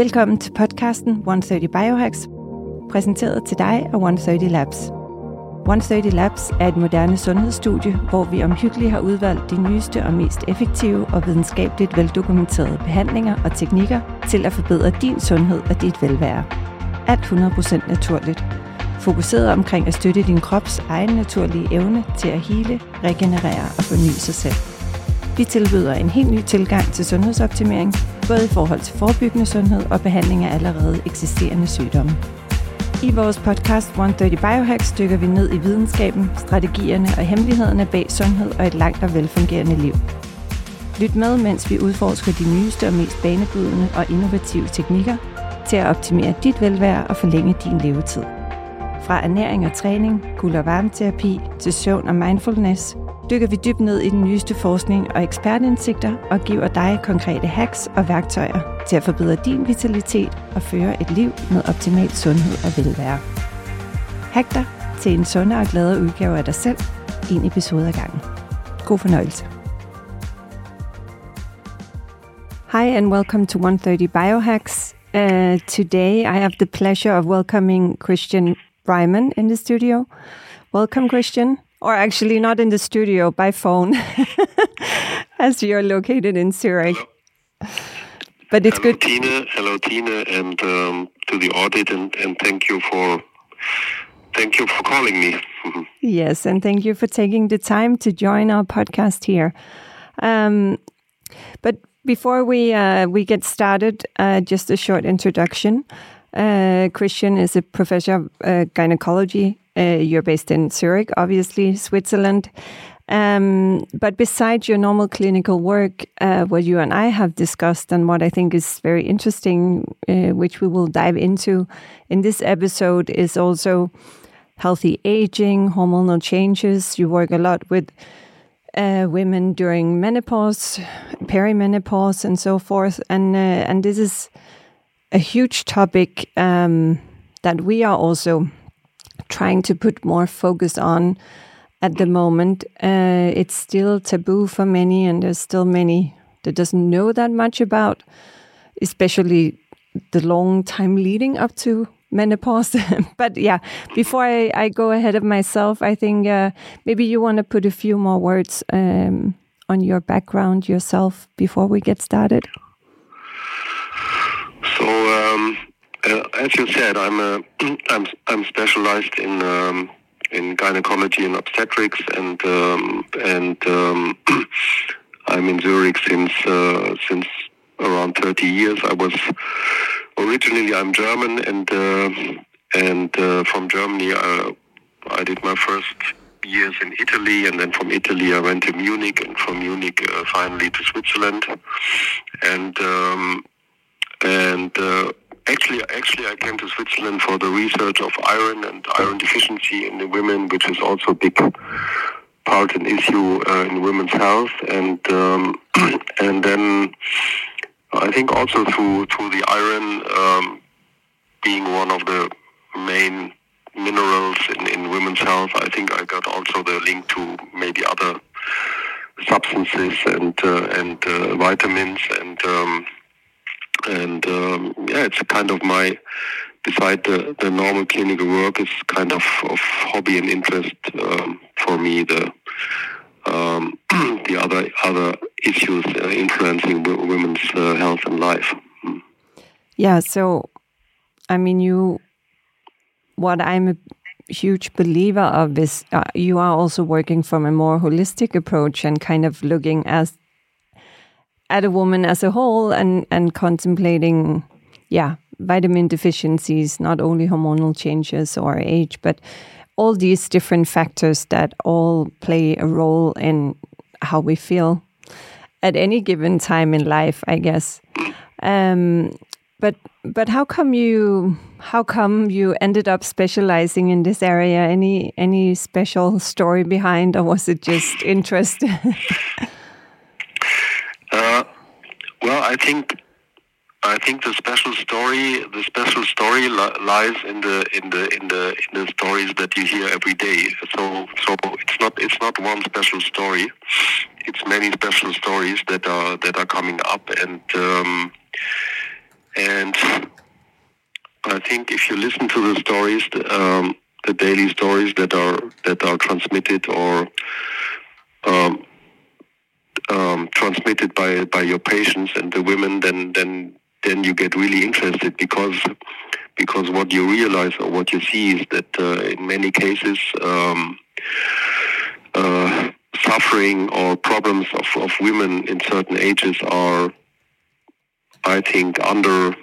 Velkommen til podcasten 130 Biohacks, præsenteret til dig af 130 Labs. 130 Labs er et moderne sundhedsstudie, hvor vi omhyggeligt har udvalgt de nyeste og mest effektive og videnskabeligt veldokumenterede behandlinger og teknikker til at forbedre din sundhed og dit velvære. Alt 100% naturligt. Fokuseret omkring at støtte din krops egen naturlige evne til at hele, regenerere og forny sig selv. Vi tilbyder en helt ny tilgang til sundhedsoptimering, både i forhold til forebyggende sundhed og behandling af allerede eksisterende sygdomme. I vores podcast 130 Biohacks dykker vi ned i videnskaben, strategierne og hemmelighederne bag sundhed og et langt og velfungerende liv. Lyt med, mens vi udforsker de nyeste og mest banebrydende og innovative teknikker til at optimere dit velvære og forlænge din levetid. Fra ernæring og træning, kul- og varmeterapi til søvn og mindfulness, dykker vi dybt ned i den nyeste forskning og ekspertindsigter og giver dig konkrete hacks og værktøjer til at forbedre din vitalitet og føre et liv med optimal sundhed og velvære. Hack dig til en sundere og gladere udgave af dig selv, en episode ad gangen. God fornøjelse. Hi and welcome to 130 Biohacks. Uh, today I have the pleasure of welcoming Christian Breymann in the studio. Welcome, Christian. Or actually, not in the studio, by phone, as you're located in Zurich. But it's hello, good. Tina. Hello, Tina, and um, to the audit, and, and thank you for thank you for calling me. Yes, and thank you for taking the time to join our podcast here. Um, but before we uh, we get started, uh, just a short introduction. Uh, Christian is a professor of uh, gynecology. Uh, you're based in Zurich, obviously, Switzerland. Um, but besides your normal clinical work, uh, what you and I have discussed, and what I think is very interesting, uh, which we will dive into in this episode, is also healthy aging, hormonal changes. You work a lot with uh, women during menopause, perimenopause, and so forth. And uh, and this is a huge topic um, that we are also trying to put more focus on at the moment. Uh, it's still taboo for many, and there's still many that doesn't know that much about, especially the long time leading up to menopause. but yeah, before I, I, go ahead of myself, I think uh, maybe you want to put a few more words um, on your background yourself before we get started. So, um, uh, as you said, I'm a, I'm I'm specialized in um, in gynecology and obstetrics, and um, and um, I'm in Zurich since uh, since around 30 years. I was originally I'm German, and uh, and uh, from Germany I, I did my first years in Italy, and then from Italy I went to Munich, and from Munich uh, finally to Switzerland, and um, and uh, actually actually I came to Switzerland for the research of iron and iron deficiency in the women, which is also a big part and issue uh, in women's health, and um, and then I think also through through the iron um, being one of the main minerals in, in women's health, I think I got also the link to maybe other substances and uh, and uh, vitamins. And um, and um, yeah, it's kind of my beside the, the normal clinical work is kind of, of hobby and interest um, for me the um, the other other issues uh, influencing w- women's uh, health and life. Mm. Yeah, so I mean, you. What I'm a huge believer of is uh, you are also working from a more holistic approach and kind of looking as at a woman as a whole and and contemplating, yeah, vitamin deficiencies, not only hormonal changes or age, but all these different factors that all play a role in how we feel at any given time in life, I guess. Um, but but how come you how come you ended up specializing in this area? Any any special story behind, or was it just interest? uh, well, I think I think the special story, the special story li- lies in the in the in the in the stories that you hear every day. So so it's not it's not one special story. It's many special stories that are that are coming up, and um, and I think if you listen to the stories, um, the daily stories that are that are transmitted or um, um, transmitted by by your patients and the women, then then then you get really interested because because what you realize or what you see is that uh, in many cases um, uh, suffering or problems of, of women in certain ages are I think under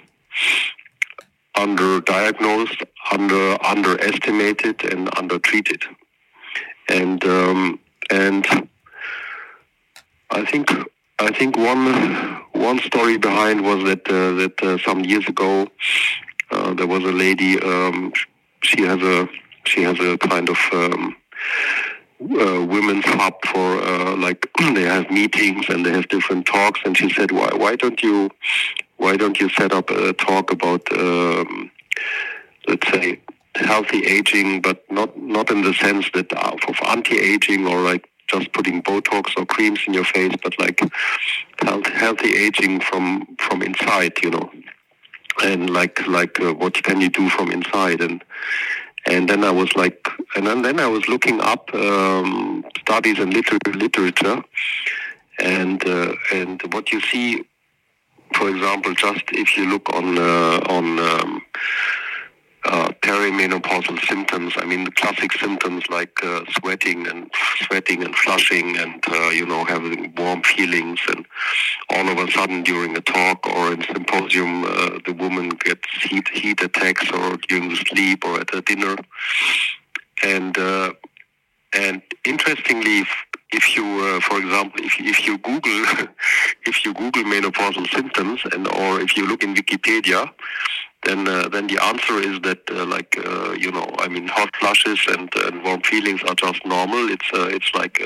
underdiagnosed, under diagnosed, under underestimated, and undertreated. And um, and I think I think one one story behind was that uh, that uh, some years ago uh, there was a lady. Um, she has a she has a kind of um, uh, women's hub for uh, like they have meetings and they have different talks. And she said, why why don't you why don't you set up a talk about um, let's say healthy aging, but not not in the sense that of anti-aging or like just putting Botox or creams in your face, but like health, healthy aging from from inside, you know, and like like uh, what can you do from inside? And and then I was like, and then, then I was looking up um, studies and liter- literature, and uh, and what you see, for example, just if you look on uh, on um, uh, perimenopausal symptoms. I mean, the classic symptoms like uh, sweating and sweating and flushing, and uh, you know having warm feelings, and all of a sudden during a talk or in symposium, uh, the woman gets heat heat attacks, or during the sleep, or at a dinner, and uh, and interestingly, if, if you, uh, for example, if, if you Google if you Google menopausal symptoms and or if you look in Wikipedia, then uh, then the answer is that uh, like uh, you know I mean hot flushes and, and warm feelings are just normal. It's it's like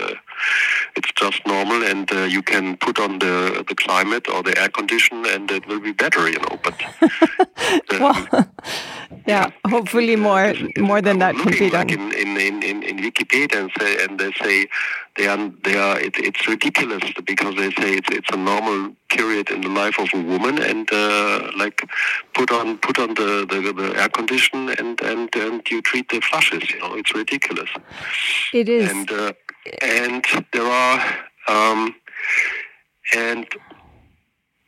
it's just normal, and uh, you can put on the the climate or the air condition, and it will be better, you know. But well, yeah, hopefully more more than that can be done. Like in, in, in, in Wikipedia and say and they say they are they are it, it's ridiculous because they say it's it's a normal period in the life of a woman and uh, like put on put on the, the, the, air condition and, and and you treat the flushes you know it's ridiculous it is and uh, and there are um, and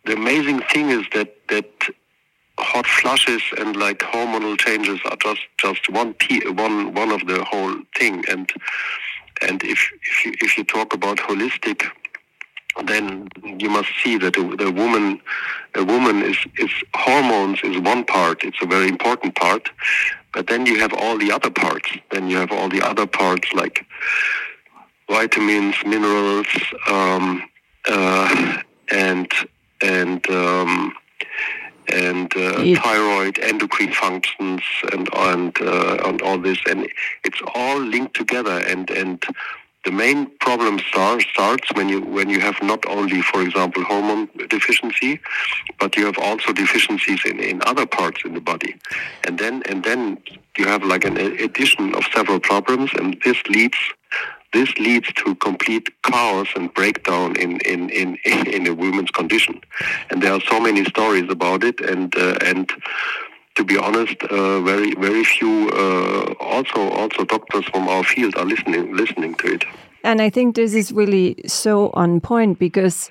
the amazing thing is that that hot flushes and like hormonal changes are just just one one one of the whole thing. And and if if you, if you talk about holistic then you must see that the woman a woman is is hormones is one part. It's a very important part. But then you have all the other parts. Then you have all the other parts like vitamins minerals um, uh, and and um, and uh, thyroid, endocrine functions, and and uh, and all this, and it's all linked together. And and the main problem start, starts when you when you have not only, for example, hormone deficiency, but you have also deficiencies in, in other parts in the body, and then and then you have like an addition of several problems, and this leads this leads to complete chaos and breakdown in, in, in, in a woman's condition. And there are so many stories about it, and uh, and to be honest, uh, very very few uh, also also doctors from our field are listening listening to it. And I think this is really so on point because,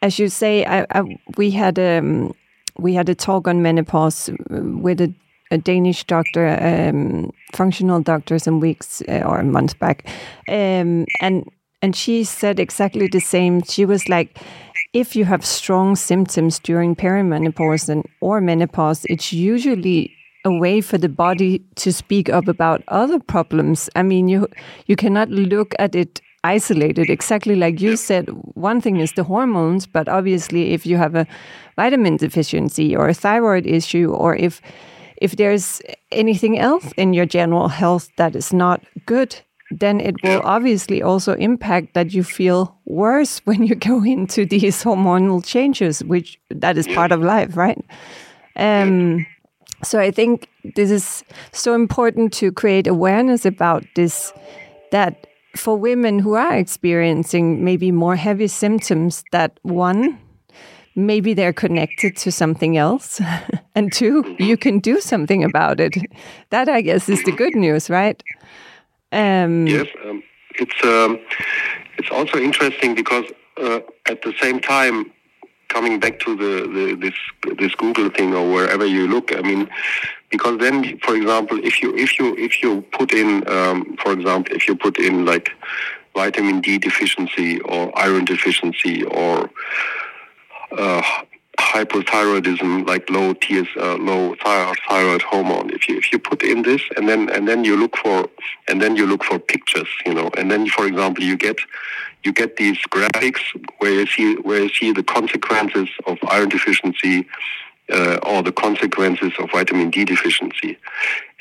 as you say, I, I, we had um, we had a talk on menopause with a a Danish doctor, um, functional doctor, some weeks uh, or months back, um, and and she said exactly the same. She was like, if you have strong symptoms during perimenopause and, or menopause, it's usually a way for the body to speak up about other problems. I mean, you you cannot look at it isolated. Exactly like you said, one thing is the hormones, but obviously, if you have a vitamin deficiency or a thyroid issue, or if if there's anything else in your general health that is not good, then it will obviously also impact that you feel worse when you go into these hormonal changes, which that is part of life, right? Um, so I think this is so important to create awareness about this that for women who are experiencing maybe more heavy symptoms that one maybe they're connected to something else. and two, you can do something about it. That, I guess, is the good news, right? Um, yes, um, it's um, it's also interesting because uh, at the same time, coming back to the, the, this this Google thing or wherever you look, I mean, because then, for example, if you if you if you put in, um, for example, if you put in like vitamin D deficiency or iron deficiency or uh, hypothyroidism, like low TS, uh, low thyroid hormone. If you if you put in this and then and then you look for and then you look for pictures, you know, and then for example you get you get these graphics where you see where you see the consequences of iron deficiency uh, or the consequences of vitamin D deficiency,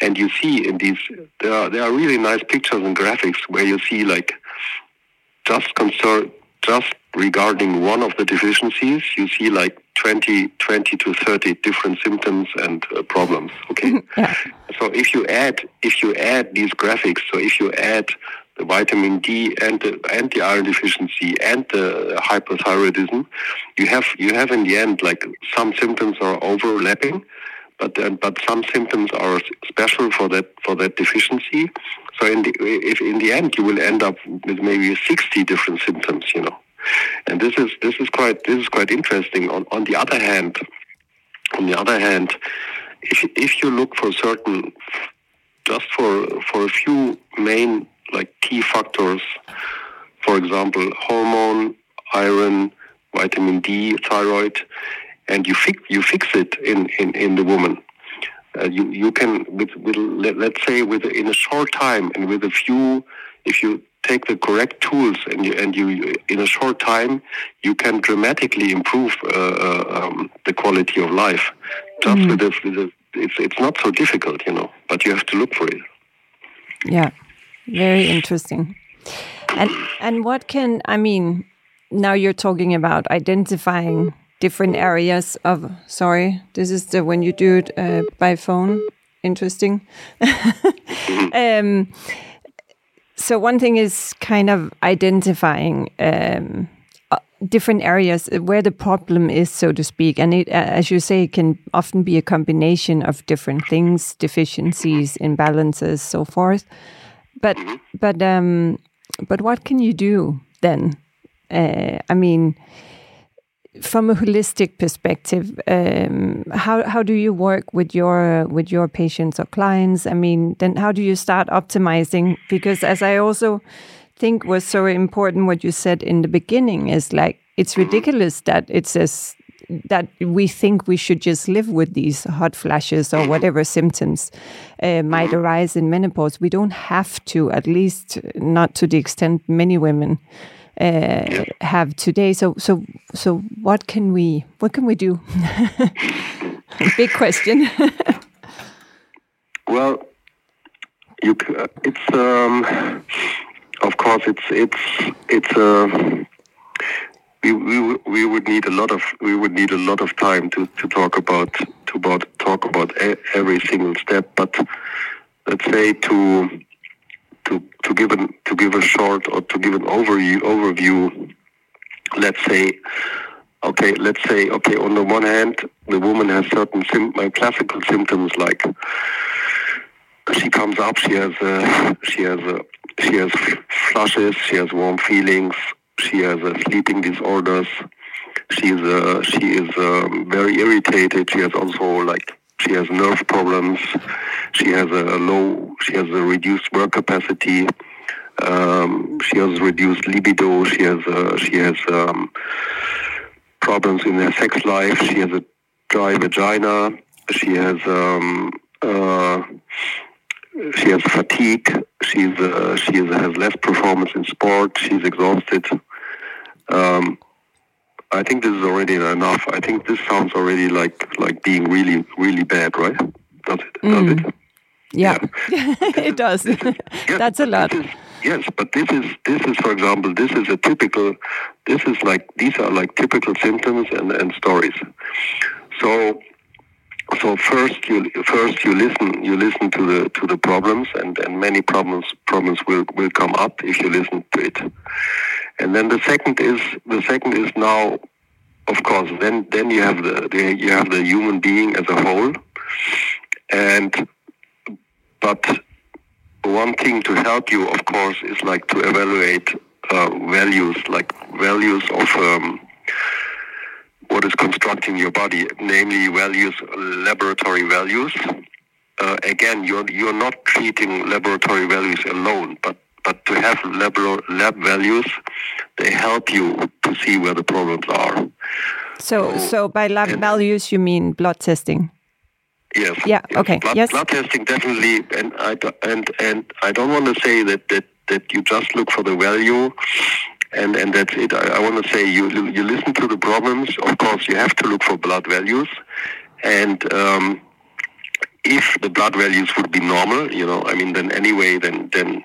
and you see in these there are there are really nice pictures and graphics where you see like just concern just regarding one of the deficiencies, you see like 20, 20 to 30 different symptoms and uh, problems. Okay. yeah. So if you add, if you add these graphics, so if you add the vitamin D and the, and the iron deficiency and the hypothyroidism, you have, you have in the end, like some symptoms are overlapping, but uh, but some symptoms are special for that for that deficiency. So in the, if in the end you will end up with maybe 60 different symptoms, you know. And this is this is quite this is quite interesting. On on the other hand, on the other hand, if if you look for certain, just for for a few main like key factors, for example, hormone, iron, vitamin D, thyroid, and you fix you fix it in in in the woman. Uh, you you can with, with let's say with in a short time and with a few if you take the correct tools and you, and you in a short time you can dramatically improve uh, uh, um, the quality of life. Just mm. with, a, with a, it's it's not so difficult you know but you have to look for it. Yeah. Very interesting. And and what can i mean now you're talking about identifying different areas of sorry this is the when you do it uh, by phone interesting mm-hmm. um, so one thing is kind of identifying um, uh, different areas where the problem is, so to speak, and it, uh, as you say, it can often be a combination of different things, deficiencies, imbalances, so forth. But mm-hmm. but um, but what can you do then? Uh, I mean from a holistic perspective, um, how how do you work with your with your patients or clients? I mean, then how do you start optimizing? Because as I also think was so important, what you said in the beginning is like it's ridiculous that it says that we think we should just live with these hot flashes or whatever symptoms uh, might arise in menopause. We don't have to, at least not to the extent many women uh, have today. So, so, so, what can we what can we do? Big question. well, you it's um, of course it's it's it's uh, we, we we would need a lot of we would need a lot of time to, to talk about to about talk about every single step. But let's say to to to give an to give a short or to give an overview overview. Let's say, okay, let's say, okay, on the one hand, the woman has certain sim- uh, classical symptoms like she comes up, she has a, she has a, she has flushes, she has warm feelings, she has uh, sleeping disorders, she is uh, she is um, very irritated. She has also like she has nerve problems. She has a low. She has a reduced work capacity. Um, she has reduced libido. She has uh, she has um, problems in her sex life. She has a dry vagina. She has um, uh, she has fatigue. She's uh, she has less performance in sport. She's exhausted. Um, I think this is already enough. I think this sounds already like like being really really bad, right? Does it? Mm. Does it? Yeah, yeah. it does. Is, That's a lot. Is, yes, but this is this is for example, this is a typical. This is like these are like typical symptoms and, and stories. So so first you first you listen you listen to the to the problems and, and many problems problems will, will come up if you listen to it and then the second is the second is now of course, then then you have the, the you have the human being as a whole, and but one thing to help you, of course, is like to evaluate uh, values, like values of um, what is constructing your body, namely values, laboratory values. Uh, again, you're you're not treating laboratory values alone, but but to have lab, lab values, they help you to see where the problems are. So, so, so by lab values, you mean blood testing? Yes. Yeah. Yes. Okay. Blood, yes. Blood testing definitely, and I and and I don't want to say that that that you just look for the value. And, and that's it. I, I want to say you you listen to the problems. Of course, you have to look for blood values, and um, if the blood values would be normal, you know, I mean, then anyway, then then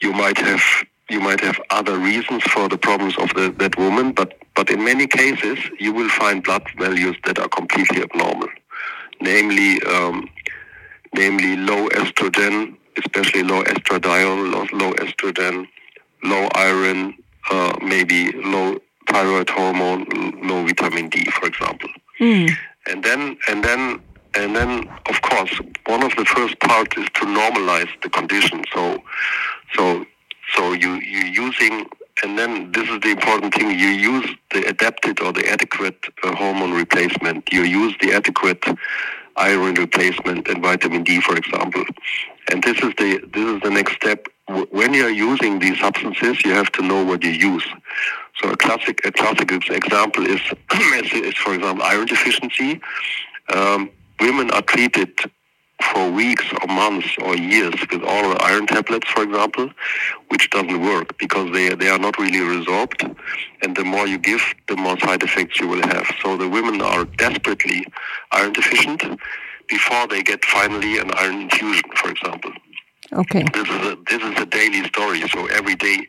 you might have you might have other reasons for the problems of the, that woman, but but in many cases you will find blood values that are completely abnormal, namely um, namely low estrogen, especially low estradiol, low, low estrogen, low iron, uh, maybe low thyroid hormone, low vitamin D, for example. Mm. And then and then and then of course one of the first parts is to normalize the condition. So so so you you using and then this is the important thing you use the adapted or the adequate uh, hormone replacement. You use the adequate iron replacement and vitamin D for example. And this is the this is the next step. When you are using these substances you have to know what you use. So a classic a classic example is is, for example iron deficiency. Um, women are treated for weeks or months or years with oral iron tablets, for example, which doesn't work because they, they are not really resorbed. And the more you give, the more side effects you will have. So the women are desperately iron deficient before they get finally an iron infusion, for example. Okay. This is a, this is a daily story. So every day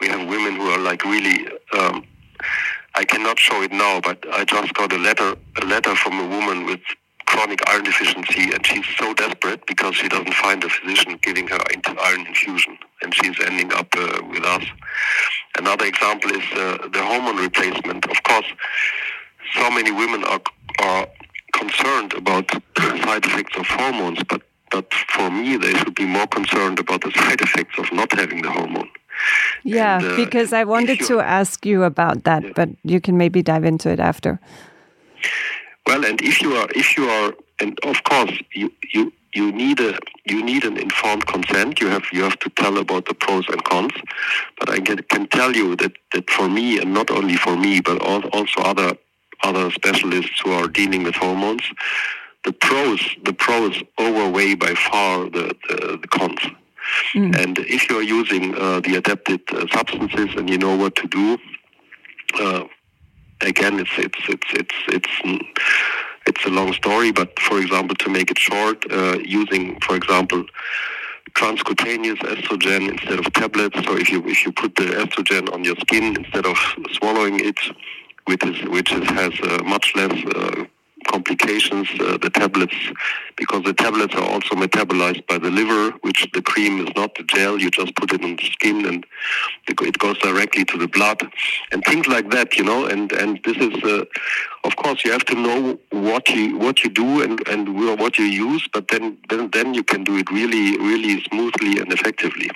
we have women who are like really. Um, I cannot show it now, but I just got a letter a letter from a woman with chronic iron deficiency, and she's so desperate because she doesn't find a physician giving her iron infusion, and she's ending up uh, with us. Another example is uh, the hormone replacement. Of course, so many women are are concerned about side effects of hormones, but but for me, they should be more concerned about the side effects of not having the hormone. Yeah, and, uh, because I wanted to ask you about that, yeah. but you can maybe dive into it after. Well, and if you are, if you are, and of course, you you you need a you need an informed consent. You have you have to tell about the pros and cons. But I can, can tell you that that for me, and not only for me, but also other other specialists who are dealing with hormones, the pros the pros overweigh by far the the, the cons. Mm. And if you are using uh, the adapted uh, substances and you know what to do, uh, again, it's it's it's it's it's it's a long story. But for example, to make it short, uh, using for example transcutaneous estrogen instead of tablets. So if you if you put the estrogen on your skin instead of swallowing it, which is which is, has uh, much less uh, complications, uh, the tablets, because the tablets are also metabolized by the liver, which the cream is not the gel. You just put it on the skin and it goes directly to the blood and things like that, you know. And and this is, uh, of course, you have to know what you what you do and and what you use, but then then then you can do it really really smoothly and effectively.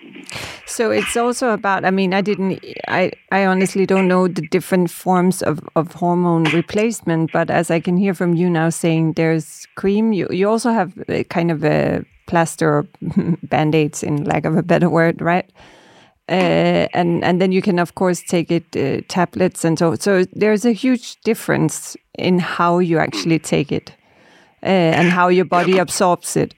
So it's also about. I mean, I didn't. I I honestly don't know the different forms of of hormone replacement, but as I can hear from you now saying there's cream. You you also have kind of a plaster or band-aids in lack of a better word, right? Uh, and and then you can of course take it uh, tablets and so so there's a huge difference in how you actually take it uh, and how your body absorbs it.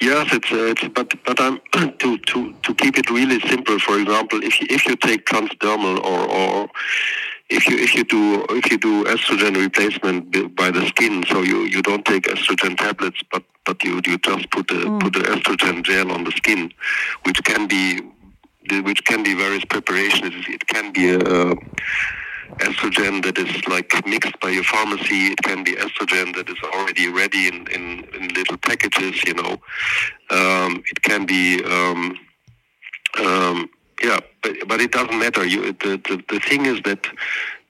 Yes, it's, uh, it's but but I'm to to to keep it really simple. For example, if you, if you take transdermal or or if you if you do if you do estrogen replacement by the skin, so you, you don't take estrogen tablets, but but you you just put the mm. put the estrogen gel on the skin, which can be which can be various preparations. It can be a, uh, estrogen that is like mixed by your pharmacy. It can be estrogen that is already ready in, in, in little packages. You know, um, it can be. Um, um, yeah, but but it doesn't matter. You, the, the the thing is that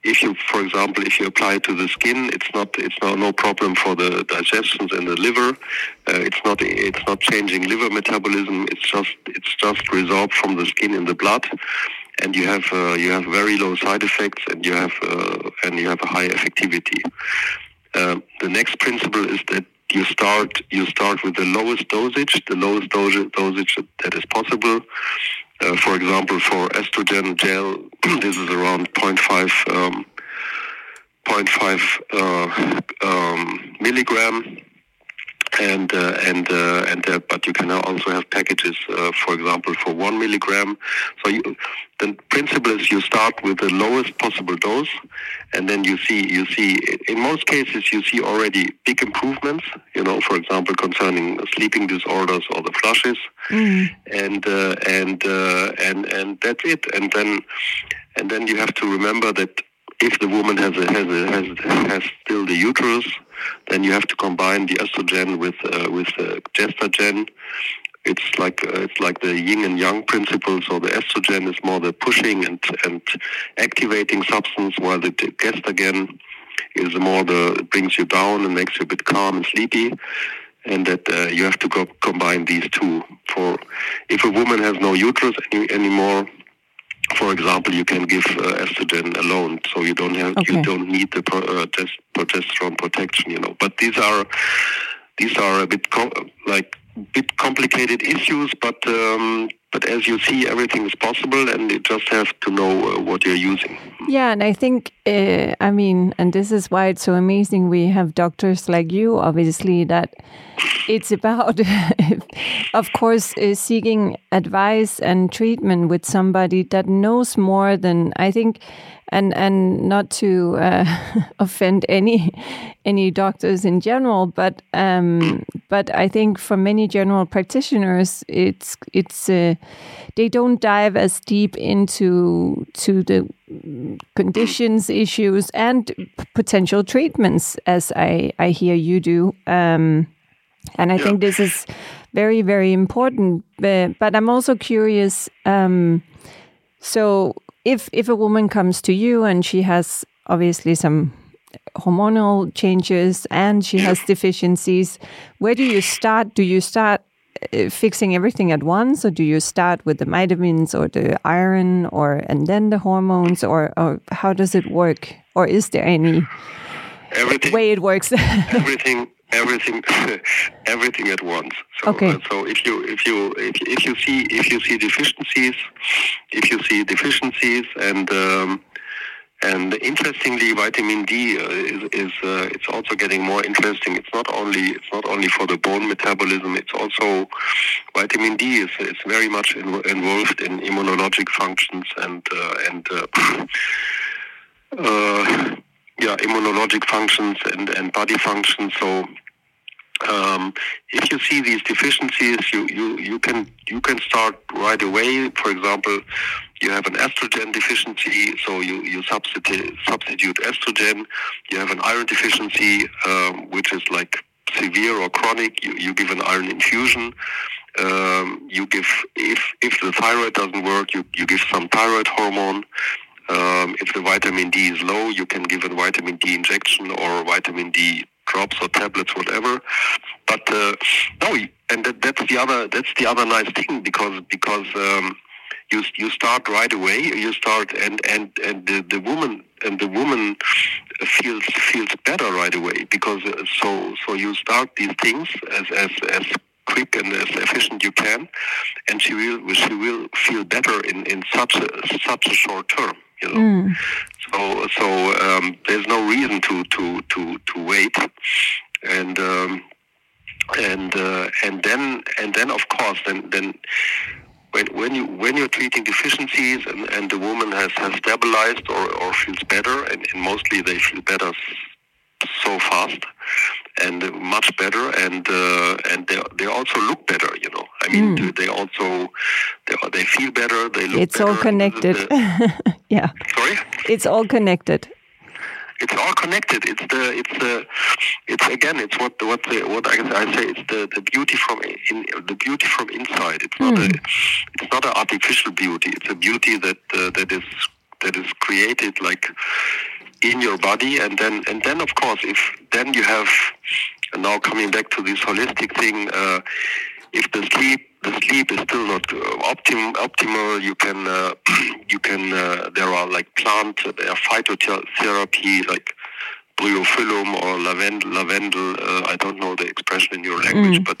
if you, for example, if you apply it to the skin, it's not it's no, no problem for the digestions in the liver. Uh, it's not it's not changing liver metabolism. It's just it's just resorbed from the skin in the blood, and you have uh, you have very low side effects, and you have uh, and you have a high effectivity. Uh, the next principle is that you start you start with the lowest dosage, the lowest dosage, dosage that is possible. Uh, for example, for estrogen gel, this is around 0.5, um, 0.5 uh, um, milligram and uh, and uh, and uh, but you can also have packages, uh, for example, for one milligram. So you, the principle is you start with the lowest possible dose, and then you see you see in most cases you see already big improvements. You know, for example, concerning sleeping disorders or the flushes, mm. and uh, and uh, and and that's it. And then and then you have to remember that if the woman has a, has a, has has still the uterus, then you have to combine the estrogen with uh, with uh, gestagen. It's like uh, it's like the yin and yang principle. So the estrogen is more the pushing and and activating substance, while the gestagen is more the brings you down and makes you a bit calm and sleepy and that uh, you have to go combine these two. For if a woman has no uterus any, anymore, for example, you can give uh, estrogen alone, so you don't have okay. you don't need the pro, uh, progesterone protection, you know. But these are these are a bit like bit complicated issues, but um, but as you see, everything is possible, and you just have to know uh, what you're using. Yeah, and I think uh, I mean, and this is why it's so amazing. We have doctors like you, obviously, that it's about, of course, uh, seeking advice and treatment with somebody that knows more than I think and and not to uh, offend any any doctors in general, but um, but I think for many general practitioners, it's it's uh, they don't dive as deep into to the conditions, issues, and potential treatments as I I hear you do. Um, and I yeah. think this is very very important. But, but I'm also curious. Um, so if if a woman comes to you and she has obviously some hormonal changes and she has deficiencies, where do you start? Do you start fixing everything at once, or do you start with the vitamins or the iron, or and then the hormones, or, or how does it work? Or is there any everything, way it works? everything everything everything at once so, okay. Uh, so if you if you if, if you see if you see deficiencies if you see deficiencies and um, and interestingly, vitamin D is, is uh, it's also getting more interesting. It's not only it's not only for the bone metabolism. It's also vitamin D is, is very much in, involved in immunologic functions and uh, and uh, uh, yeah, immunologic functions and, and body functions. So um, if you see these deficiencies, you, you, you can you can start right away. For example, you have an estrogen deficiency, so you, you substitute substitute estrogen. You have an iron deficiency, um, which is like severe or chronic. You, you give an iron infusion. Um, you give if if the thyroid doesn't work, you, you give some thyroid hormone. Um, if the vitamin D is low, you can give a vitamin D injection or vitamin D drops or tablets, whatever. But uh, no, and that, that's the other that's the other nice thing because because um, you you start right away. You start and and and the, the woman and the woman feels feels better right away because uh, so so you start these things as as as quick and as efficient you can, and she will she will feel better in in such a such a short term you know. Mm. So so um, there's no reason to to to to wait, and um, and uh, and then and then of course then then. When, when you when you're treating deficiencies and, and the woman has, has stabilized or, or feels better and, and mostly they feel better so fast and much better and uh, and they, they also look better you know i mean mm. they also they, they feel better they look it's better. all connected yeah sorry it's all connected it's all connected. It's the it's the it's again it's what what the, what I, I say it's the, the beauty from in the beauty from inside. It's not mm. a it's not an artificial beauty. It's a beauty that uh, that is that is created like in your body, and then and then of course if then you have now coming back to this holistic thing, uh, if the sleep the sleep is still not uh, optim, optimal, you can uh, you can uh, there are like plant there are phytotherapy like bryophyllum or lavendel. lavendel uh, I don't know the expression in your language, mm. but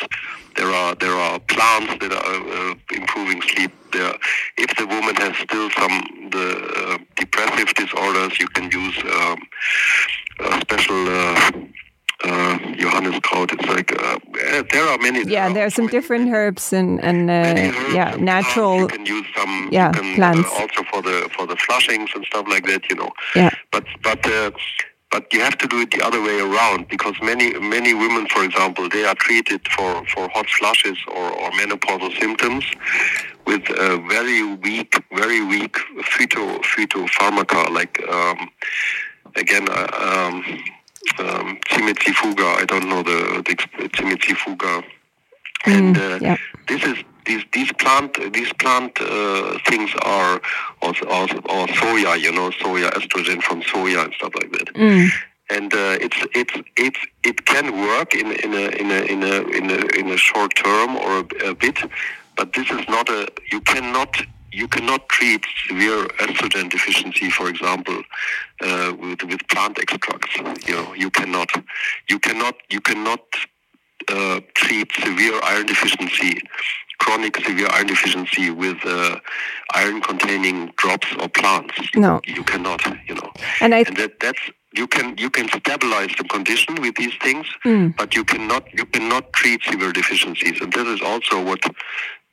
there are there are plants that are uh, improving sleep. There, if the woman has still some the uh, depressive disorders, you can use um, a special uh, Johanniskraut. It's like uh, there are many. Yeah, there are some different herbs and and uh, yeah, natural. You can use some. Yeah, can, plants. also for the for the flushings and stuff like that. You know. Yeah. But but but you have to do it the other way around because many many women, for example, they are treated for, for hot flushes or, or menopausal symptoms with a very weak, very weak phyto phytopharmaca like um, again uh, um, um, I don't know the, the Cimicifuga. Mm, and uh, yeah. this is these these plant these plant uh, things are also, also or soya, you know, soya estrogen from soya and stuff like that. Mm. And uh, it's it's it's it can work in in a in a in a in a, in a short term or a, a bit, but this is not a you cannot you cannot treat severe estrogen deficiency, for example, uh, with with plant extracts. You know, you cannot, you cannot, you cannot uh, treat severe iron deficiency chronic severe iron deficiency with uh, iron-containing drops or plants. No, you cannot. You know, and, I and that, that's you can you can stabilize the condition with these things, mm. but you cannot you cannot treat severe deficiencies. And this is also what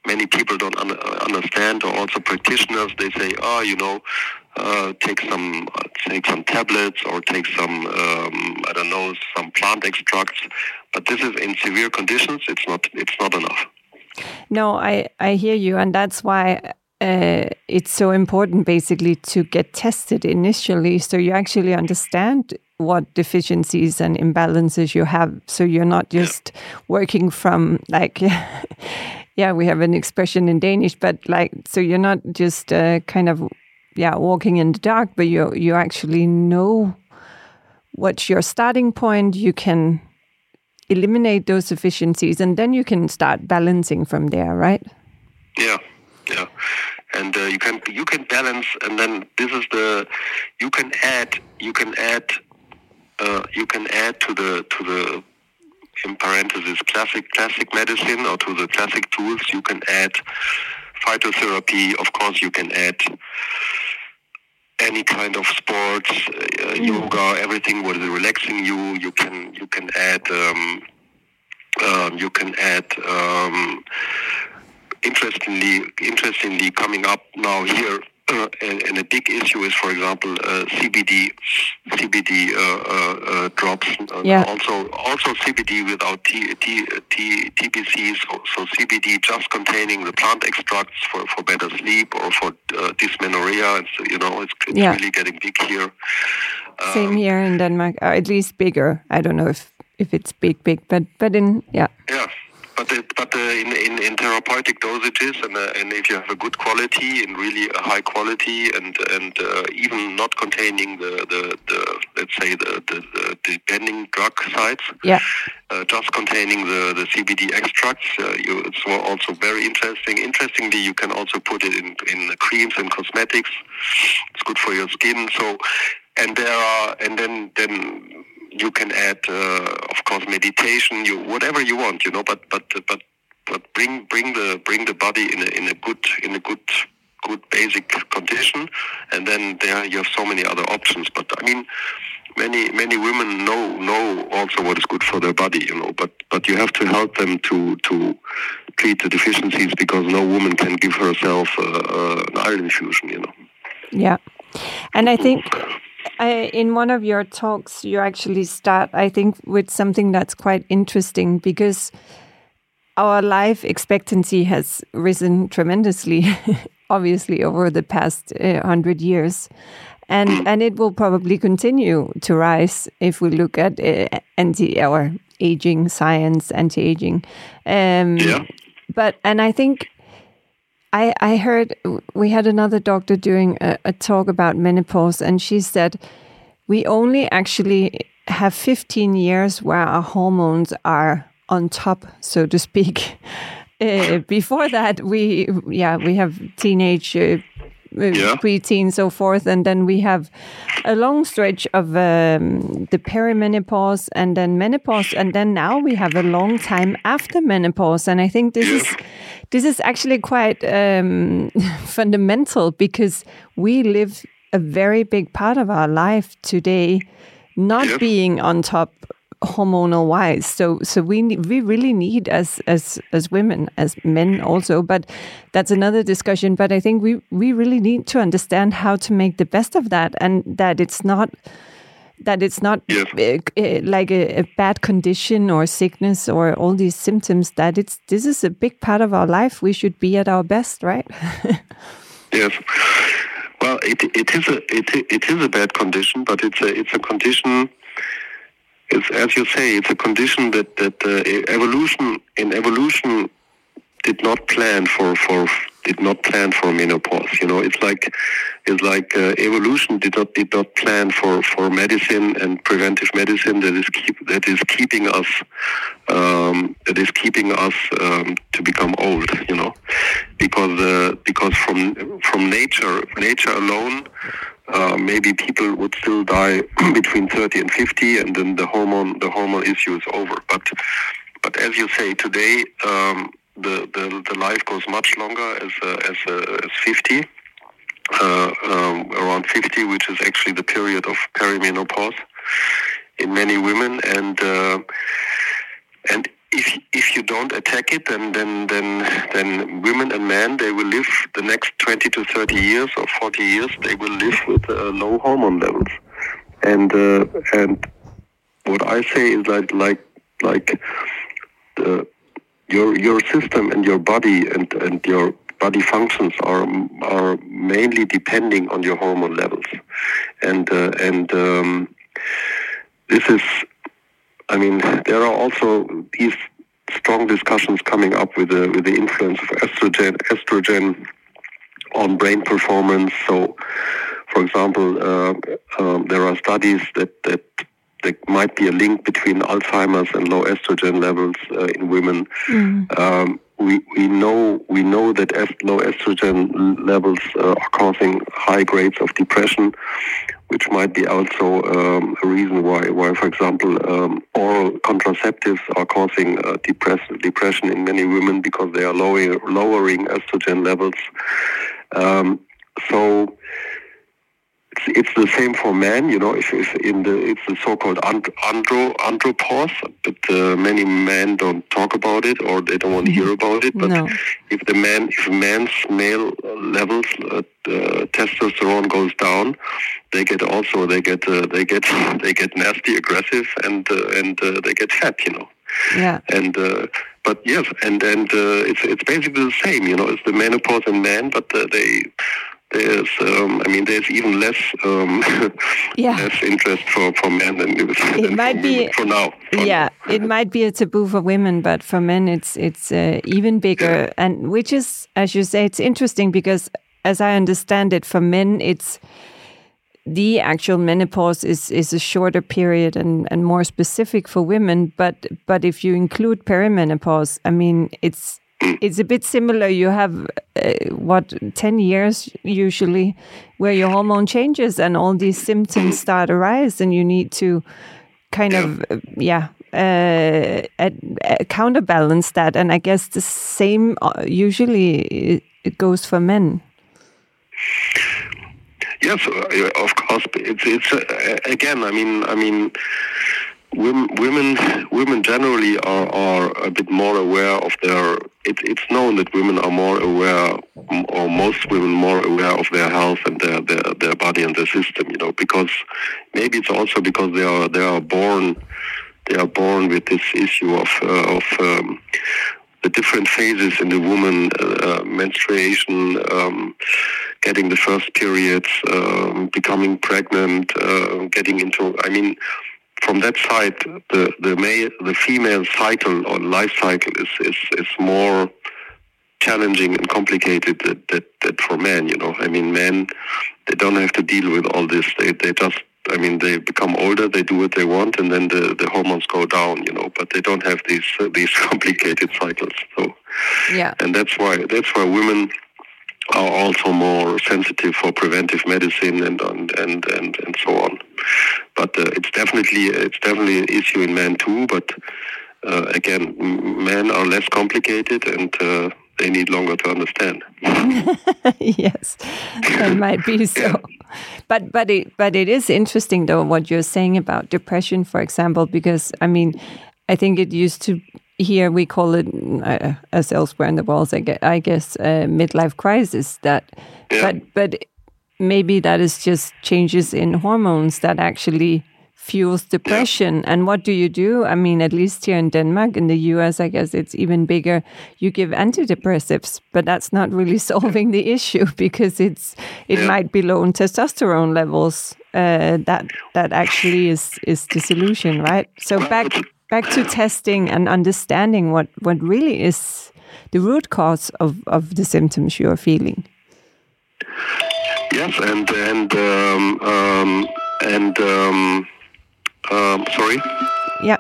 many people don't un- understand, or also practitioners. They say, oh, you know. Uh, take some uh, take some tablets or take some um, I don't know some plant extracts, but this is in severe conditions. It's not it's not enough. No, I, I hear you. And that's why uh, it's so important, basically, to get tested initially so you actually understand what deficiencies and imbalances you have. So you're not just working from, like, yeah, we have an expression in Danish, but like, so you're not just uh, kind of, yeah, walking in the dark, but you you actually know what's your starting point. You can eliminate those efficiencies and then you can start balancing from there right? Yeah yeah. And uh, you can you can balance and then this is the you can add you can add uh, you can add to the to the in parentheses classic classic medicine or to the classic tools. You can add phytotherapy. Of course you can add any kind of sports, uh, mm. yoga, everything what is relaxing you. You can you can add um, um, you can add. Um, interestingly, interestingly, coming up now here uh, and, a big issue is, for example, uh, CBD, CBD uh, uh, uh drops. Uh, yeah. Also, also CBD without T, T, T, TBC. So, so, CBD just containing the plant extracts for, for better sleep or for dysmenorrhea. It's, you know, it's, it's yeah. really getting big here. Um, Same here in Denmark, at least bigger. I don't know if if it's big, big, but but in yeah. Yeah but but in, in, in therapeutic dosages and uh, and if you have a good quality and really a high quality and and uh, even not containing the, the, the let's say the the, the depending drug sites, yeah, uh, just containing the, the CBD extracts, uh, you, it's also very interesting. Interestingly, you can also put it in in creams and cosmetics. It's good for your skin. So and there are and then then you can add, uh, of course, meditation, you whatever you want, you know. But but but but bring bring the bring the body in a in a good in a good good basic condition, and then there you have so many other options. But I mean, many many women know know also what is good for their body, you know. But but you have to help them to to treat the deficiencies because no woman can give herself uh, uh, an iron infusion, you know. Yeah, and I think I, in one of your talks, you actually start, I think, with something that's quite interesting because our life expectancy has risen tremendously, obviously, over the past uh, hundred years, and and it will probably continue to rise if we look at uh, anti our aging science, anti aging. Um, yeah. But and I think I, I heard we had another doctor doing a, a talk about menopause, and she said we only actually have 15 years where our hormones are on top, so to speak. Uh, before that, we yeah we have teenage, uh, yeah. preteen, so forth, and then we have a long stretch of um, the perimenopause, and then menopause, and then now we have a long time after menopause, and I think this yeah. is this is actually quite um, fundamental because we live a very big part of our life today not yep. being on top hormonal wise. So so we we really need as as as women as men also but that's another discussion. But i think we we really need to understand how to make the best of that and that it's not that it's not yes. uh, like a, a, bad condition or sickness or all these symptoms that it's this is a big part of our life. We should be at our best right? Yes. Well it, it is a it, it is a bad condition but it's a it's a condition it's as you say it's a condition that that uh, evolution in evolution did not plan for for did not plan for menopause. You know, it's like it's like uh, evolution did not did not plan for, for medicine and preventive medicine that is keep that is keeping us um, that is keeping us um, to become old. You know, because uh, because from from nature nature alone. Uh, maybe people would still die between 30 and 50, and then the hormone the hormone issue is over. But but as you say today, um, the, the, the life goes much longer as uh, as uh, as 50, uh, um, around 50, which is actually the period of perimenopause in many women, and uh, and if if you don't attack it, then then then then women and men they will live the next 20 to 30 years or 40 years. They will live with uh, low hormone levels, and uh, and what I say is like like like the your your system and your body and, and your body functions are are mainly depending on your hormone levels, and uh, and um, this is, I mean, there are also these strong discussions coming up with the with the influence of estrogen estrogen on brain performance. So, for example, uh, um, there are studies that that there might be a link between Alzheimer's and low estrogen levels uh, in women. Mm. Um, we, we know we know that est- low estrogen levels uh, are causing high grades of depression, which might be also um, a reason why, why for example, um, oral contraceptives are causing uh, depress- depression in many women because they are lowering, lowering estrogen levels. Um, so it's the same for men. You know, It's, if in the it's the so-called andro andropause, but uh, many men don't talk about it or they don't want to hear about it. But no. if the man, if man's male levels uh, uh, testosterone goes down, they get also they get uh, they get they get nasty, aggressive, and uh, and uh, they get fat. You know. Yeah. And but yes, and and uh, it's it's basically the same. You know, it's the menopause in men, but uh, they there's, um, I mean, there's even less, um, yeah. less interest for, for men than it, it might be for now. For yeah, now. it might be a taboo for women, but for men, it's it's uh, even bigger. Yeah. And which is, as you say, it's interesting because, as I understand it, for men, it's the actual menopause is is a shorter period and and more specific for women. But but if you include perimenopause, I mean, it's it's a bit similar. You have uh, what ten years usually, where your hormone changes and all these symptoms start arise, and you need to kind of uh, yeah uh, uh, counterbalance that. And I guess the same uh, usually it goes for men. Yes, uh, of course. It's it's again. I mean, I mean women women generally are, are a bit more aware of their it, it's known that women are more aware or most women more aware of their health and their, their, their body and their system you know because maybe it's also because they are they are born they are born with this issue of uh, of um, the different phases in the woman uh, menstruation um, getting the first periods um, becoming pregnant uh, getting into i mean from that side, the the male, the female cycle or life cycle is is is more challenging and complicated that, that, that for men. You know, I mean, men they don't have to deal with all this. They they just I mean, they become older, they do what they want, and then the, the hormones go down, you know. But they don't have these uh, these complicated cycles. So, yeah, and that's why that's why women are also more sensitive for preventive medicine and and and and, and so on. But uh, it's definitely it's definitely an issue in men too. But uh, again, men are less complicated and uh, they need longer to understand. yes, that might be so. Yeah. But but it but it is interesting though what you're saying about depression, for example, because I mean, I think it used to here we call it uh, as elsewhere in the world, I guess, I guess uh, midlife crisis. That, yeah. but but maybe that is just changes in hormones that actually fuels depression. Yeah. And what do you do? I mean, at least here in Denmark, in the US, I guess it's even bigger. You give antidepressives, but that's not really solving the issue because it's it yeah. might be low in testosterone levels. Uh, that that actually is is the solution, right? So back back to testing and understanding what what really is the root cause of of the symptoms you are feeling. Yes, and and um, um, and um, um, sorry. Yeah.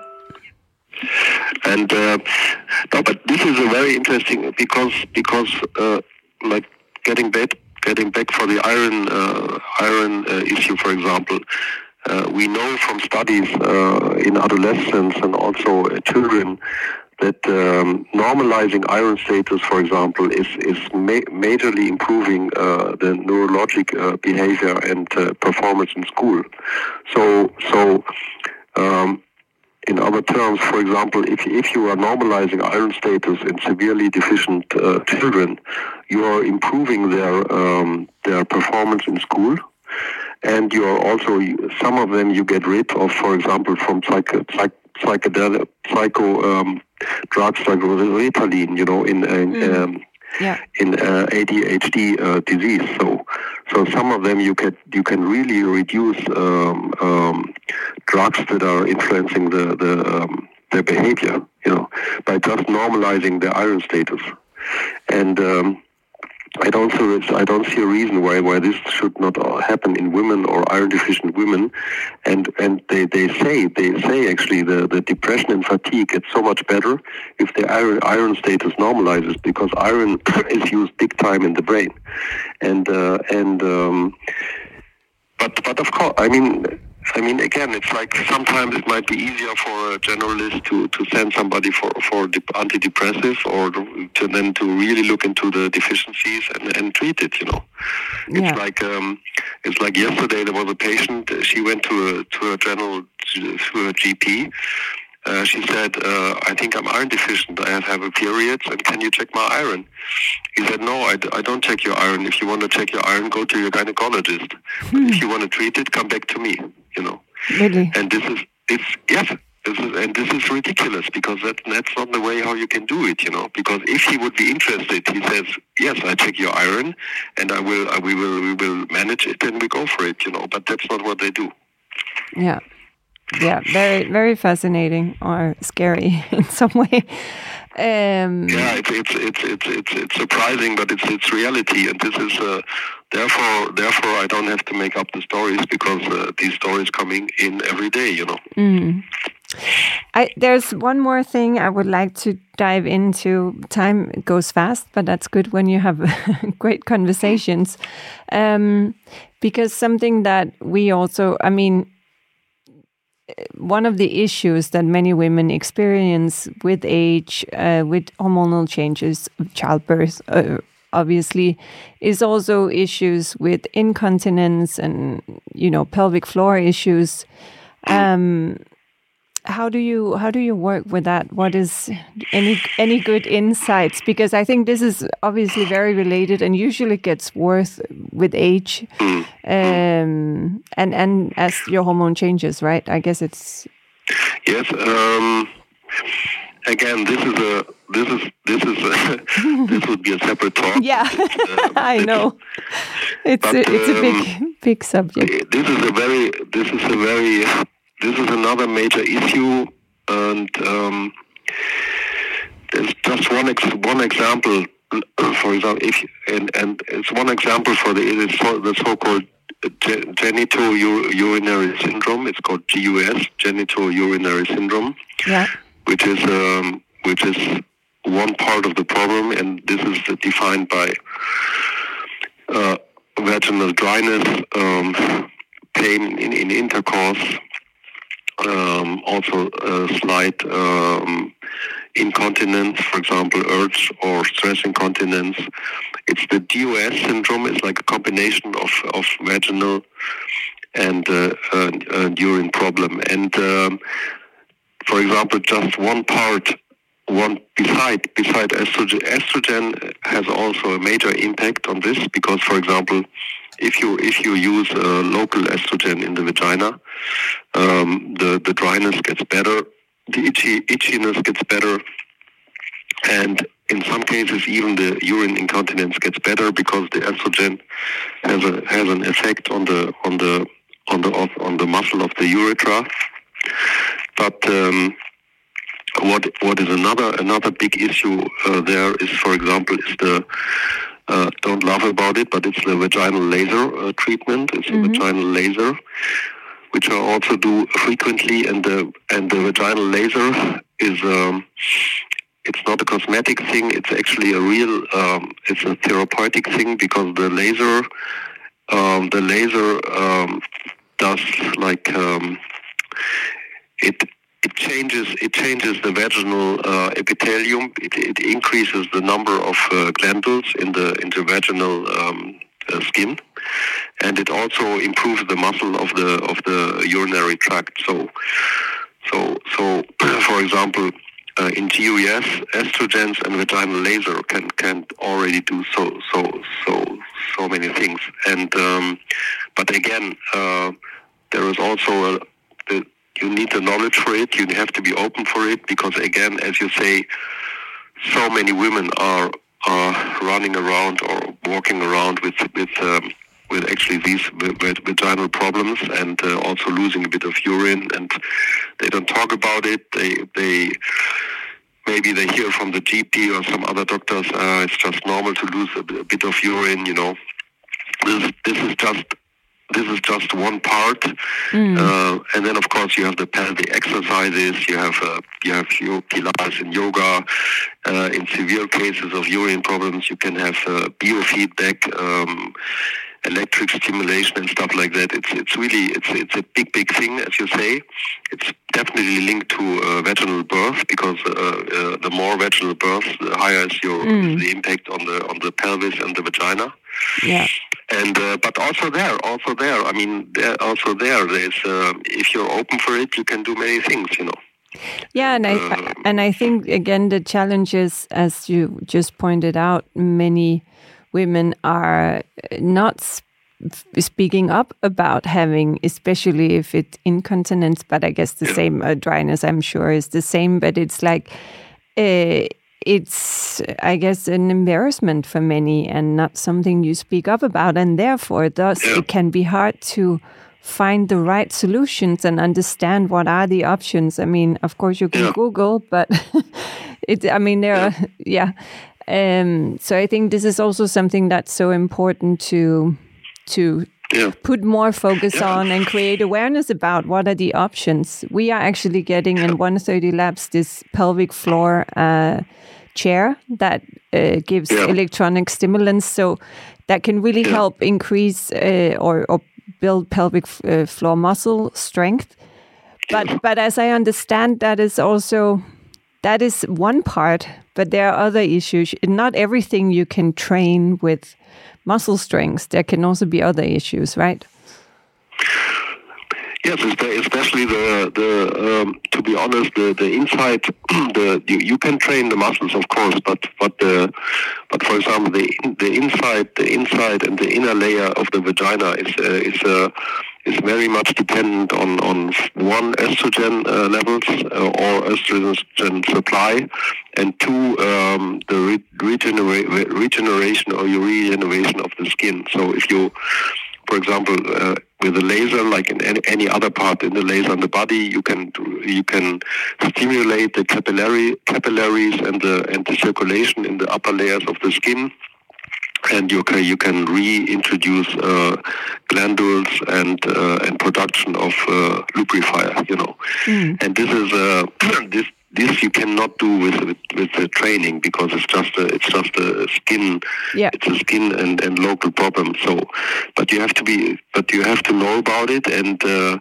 And uh, no, but this is a very interesting because because uh, like getting back getting back for the iron uh, iron uh, issue, for example. Uh, we know from studies uh, in adolescents and also children that um, normalizing iron status, for example, is is ma- majorly improving uh, the neurologic uh, behavior and uh, performance in school. So so. Um, in other terms, for example, if, if you are normalizing iron status in severely deficient uh, children, you are improving their um, their performance in school, and you are also some of them you get rid of, for example, from psych, psych psychedelic psycho um, drugs like Ritalin, you know, in in, mm. um, yeah. in uh, ADHD uh, disease. So so some of them you can you can really reduce um, um, drugs that are influencing the the um, their behavior, you know, by just normalizing their iron status. And um, I don't see I don't see a reason why why this should not happen in women or iron deficient women, and and they, they say they say actually the, the depression and fatigue gets so much better if the iron iron status normalizes because iron is used big time in the brain, and uh, and um, but but of course I mean I mean, again, it's like sometimes it might be easier for a generalist to, to send somebody for, for antidepressive or to then to really look into the deficiencies and, and treat it, you know. Yeah. It's like um, it's like yesterday there was a patient, she went to a, to a general, to a GP, uh, she said, uh, I think I'm iron deficient. I have, have a period, and can you check my iron? He said, No, I d- I don't check your iron. If you want to check your iron, go to your gynecologist. Hmm. If you want to treat it, come back to me. You know. Really? And this is it's yes. This is, and this is ridiculous because that, that's not the way how you can do it, you know. Because if he would be interested, he says, "Yes, I check your iron, and I will, uh, we will, we will manage it, and we go for it," you know. But that's not what they do. Yeah, yeah, very very fascinating or scary in some way. Um, yeah, it's, it's it's it's it's it's surprising, but it's it's reality, and this is uh, therefore therefore I don't have to make up the stories because uh, these stories coming in every day, you know. Mm. I, there's one more thing I would like to dive into. Time goes fast, but that's good when you have great conversations. Um, because something that we also, I mean, one of the issues that many women experience with age, uh, with hormonal changes, of childbirth, uh, obviously, is also issues with incontinence and you know pelvic floor issues. Um, how do you how do you work with that? What is any any good insights? Because i think this is obviously very related and usually gets worse with age um, and and as your hormone changes right? I guess it's yes um, again this is a this is this is a, this would be a separate talk. Yeah uh, i know. It's but, a, it's um, a big big subject. this is a very this is a very this is another major issue, and um, there's just one ex- one example for example, if and and it's one example for the it is so, the so-called genitourinary syndrome. It's called GUS, genital urinary syndrome, yeah. which is um, which is one part of the problem, and this is defined by uh, vaginal dryness, um, pain in, in intercourse, um, also uh, slight um, incontinence, for example, urge or stress incontinence. It's the DOS syndrome. It's like a combination of, of vaginal and uh, uh, urine problem. And um, for example, just one part, one beside beside estrogen, estrogen has also a major impact on this because, for example, if you if you use uh, local estrogen in the vagina, um, the the dryness gets better, the itchy itchiness gets better, and in some cases even the urine incontinence gets better because the estrogen has a has an effect on the on the on the on the muscle of the urethra. But um, what what is another another big issue uh, there is, for example, is the uh, don't laugh about it, but it's the vaginal laser uh, treatment. It's mm-hmm. a vaginal laser, which I also do frequently, and the and the vaginal laser is. Um, it's not a cosmetic thing. It's actually a real. Um, it's a therapeutic thing because the laser, um, the laser um, does like um, it it changes it changes the vaginal uh, epithelium. It, it, increases the number of uh, glandules in the in the vaginal um, uh, skin, and it also improves the muscle of the of the urinary tract. So, so so for example. Uh, in GUS, estrogens and vaginal laser can can already do so so so so many things. And um, but again, uh, there is also a, you need the knowledge for it. You have to be open for it because, again, as you say, so many women are are running around or walking around with with um, with actually these with vaginal problems and uh, also losing a bit of urine, and they don't talk about it. They they maybe they hear from the GP or some other doctors. Uh, it's just normal to lose a bit of urine. You know, this this is just this is just one part, mm. uh, and then of course you have the pelvic exercises. You have uh, you have your Pilates and yoga. Uh, in severe cases of urine problems, you can have uh, biofeedback, um, electric stimulation, and stuff like that. It's it's really it's it's a big big thing, as you say. It's definitely linked to uh, vaginal birth because uh, the more vaginal birth, the higher is your mm. the impact on the on the pelvis and the vagina. Yeah and uh, but also there, also there. I mean, there, also there. There's uh, if you're open for it, you can do many things. You know. Yeah, and I uh, and I think again the challenge is, as you just pointed out, many women are not speaking up about having, especially if it's incontinence. But I guess the same uh, dryness, I'm sure, is the same. But it's like. Uh, it's, I guess, an embarrassment for many and not something you speak up about. And therefore, thus, it can be hard to find the right solutions and understand what are the options. I mean, of course, you can. Google, but it, I mean, there are, yeah. Um, so I think this is also something that's so important to to yeah. put more focus yeah. on and create awareness about what are the options. We are actually getting in 130 Labs this pelvic floor uh, chair that uh, gives yeah. electronic stimulants, so that can really help increase uh, or, or, build pelvic uh, floor muscle strength. But but as I understand, that is also that is one part, but there are other issues. Not everything you can train with muscle strength. There can also be other issues, right? Yes, especially the the um, to be honest, the the inside the you, you, can train the muscles, of course, but but the but for example, the the inside the inside and the inner layer of the vagina is uh, is uh, is very much dependent on on one estrogen uh, levels uh, or estrogen supply, and two um, the re- regenera- regeneration or regeneration of the skin. So if you for example, uh, with a laser, like in any, any other part in the laser on the body, you can you can stimulate the capillary capillaries and the and the circulation in the upper layers of the skin and you can you can reintroduce uh, glandules and uh, and production of uh, lubrifier, you know. Mm. And this is uh, this this you cannot do with with, with the training because it's just a, it's just a skin yeah. it's a skin and, and local problem. So, but you have to be but you have to know about it and uh,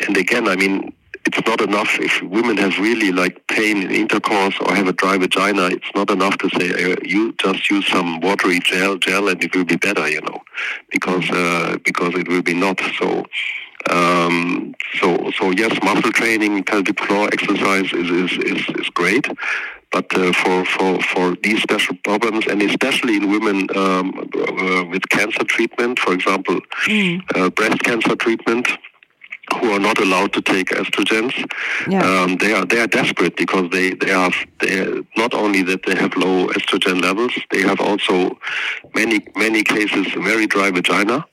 and again, I mean it's not enough if women have really like pain in intercourse or have a dry vagina. It's not enough to say uh, you just use some watery gel, gel, and it will be better, you know, because uh, because it will be not so. Um, so so yes, muscle training, pelvic floor exercise is is, is, is great, but uh, for, for, for these special problems, and especially in women um, uh, with cancer treatment, for example, mm. uh, breast cancer treatment, who are not allowed to take estrogens. Yeah. Um, they are they are desperate because they they have they not only that they have low estrogen levels, they have also many many cases very dry vagina,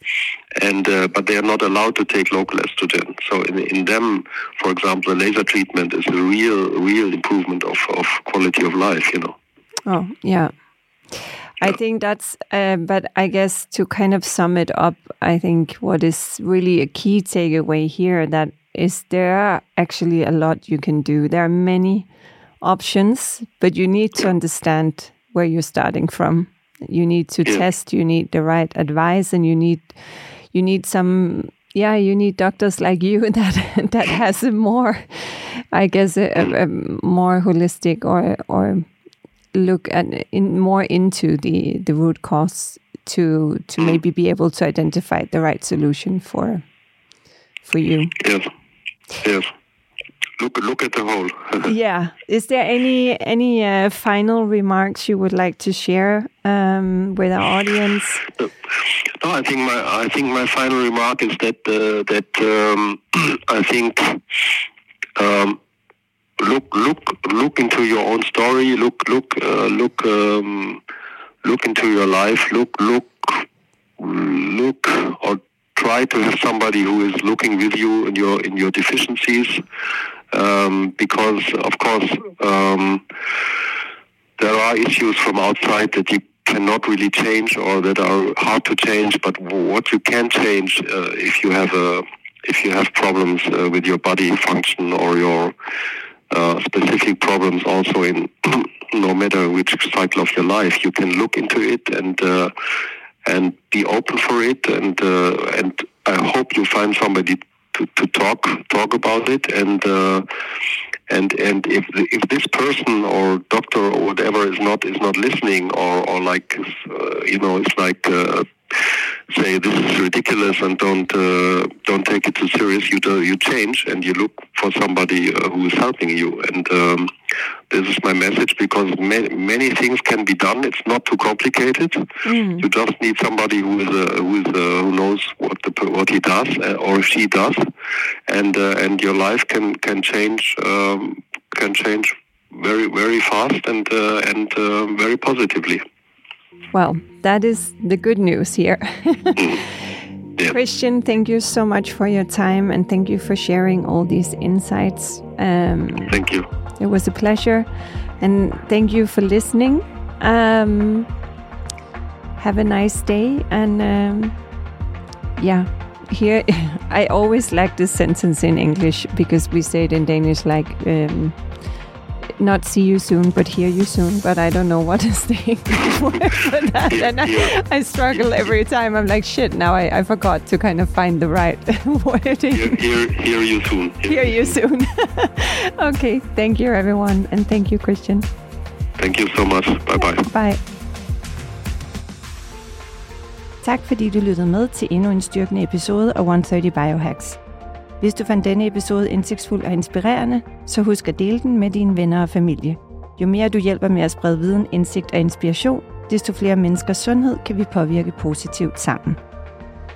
and uh, but they are not allowed to take local estrogen. So in in them, for example, laser treatment is a real real improvement of of quality of life. You know. Oh yeah. I think that's, uh, but I guess to kind of sum it up, I think what is really a key takeaway here that is there are actually a lot you can do. There are many options, but you need to understand where you're starting from. You need to yeah. test. You need the right advice, and you need you need some. Yeah, you need doctors like you that that has a more, I guess, a, a more holistic or or look at in more into the the root cause to to maybe be able to identify the right solution for for you. Yes. Yes. Look look at the whole. yeah. Is there any any uh, final remarks you would like to share um, with our audience? No, I think my I think my final remark is that uh, that um, I think um, look look look into your own story look look uh, look um, look into your life look look look or try to have somebody who is looking with you in your in your deficiencies um, because of course um, there are issues from outside that you cannot really change or that are hard to change but what you can change uh, if you have a if you have problems uh, with your body function or your uh, specific problems also in no matter which cycle of your life. You can look into it and uh, and be open for it, and uh, and I hope you find somebody to, to talk talk about it and. Uh, and and if if this person or doctor or whatever is not is not listening or or like uh, you know it's like uh, say this is ridiculous and don't uh, don't take it too serious. You do, you change and you look for somebody uh, who is helping you. And um, this is my message because many, many things can be done. It's not too complicated. Mm. You just need somebody who is uh, who is uh, who knows what the what he does uh, or she does, and uh, and your life can can change um, can change very very fast and and very positively. Well, that is the good news here. Christian, thank you so much for your time and thank you for sharing all these insights. Um, thank you. It was a pleasure. And thank you for listening. Um, have a nice day. And um, yeah, here I always like this sentence in English because we say it in Danish like um, not see you soon, but hear you soon. But I don't know what is the English word for that. And I, I, struggle every time. I'm like, shit, now I, I forgot to kind of find the right wording. Hear, hear, hear you soon. Hear, hear you soon. okay, thank you, everyone. And thank you, Christian. Thank you so much. Bye-bye. Bye. Tak fordi du lyttede med til endnu en styrkende episode af 130 Biohacks. Hvis du fandt denne episode indsigtsfuld og inspirerende, så husk at dele den med dine venner og familie. Jo mere du hjælper med at sprede viden, indsigt og inspiration, desto flere menneskers sundhed kan vi påvirke positivt sammen.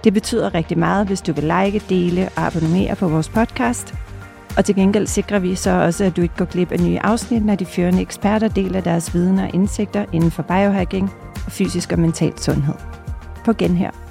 Det betyder rigtig meget, hvis du vil like, dele og abonnere på vores podcast. Og til gengæld sikrer vi så også, at du ikke går glip af nye afsnit, når de førende eksperter deler deres viden og indsigter inden for biohacking og fysisk og mental sundhed. På genhør.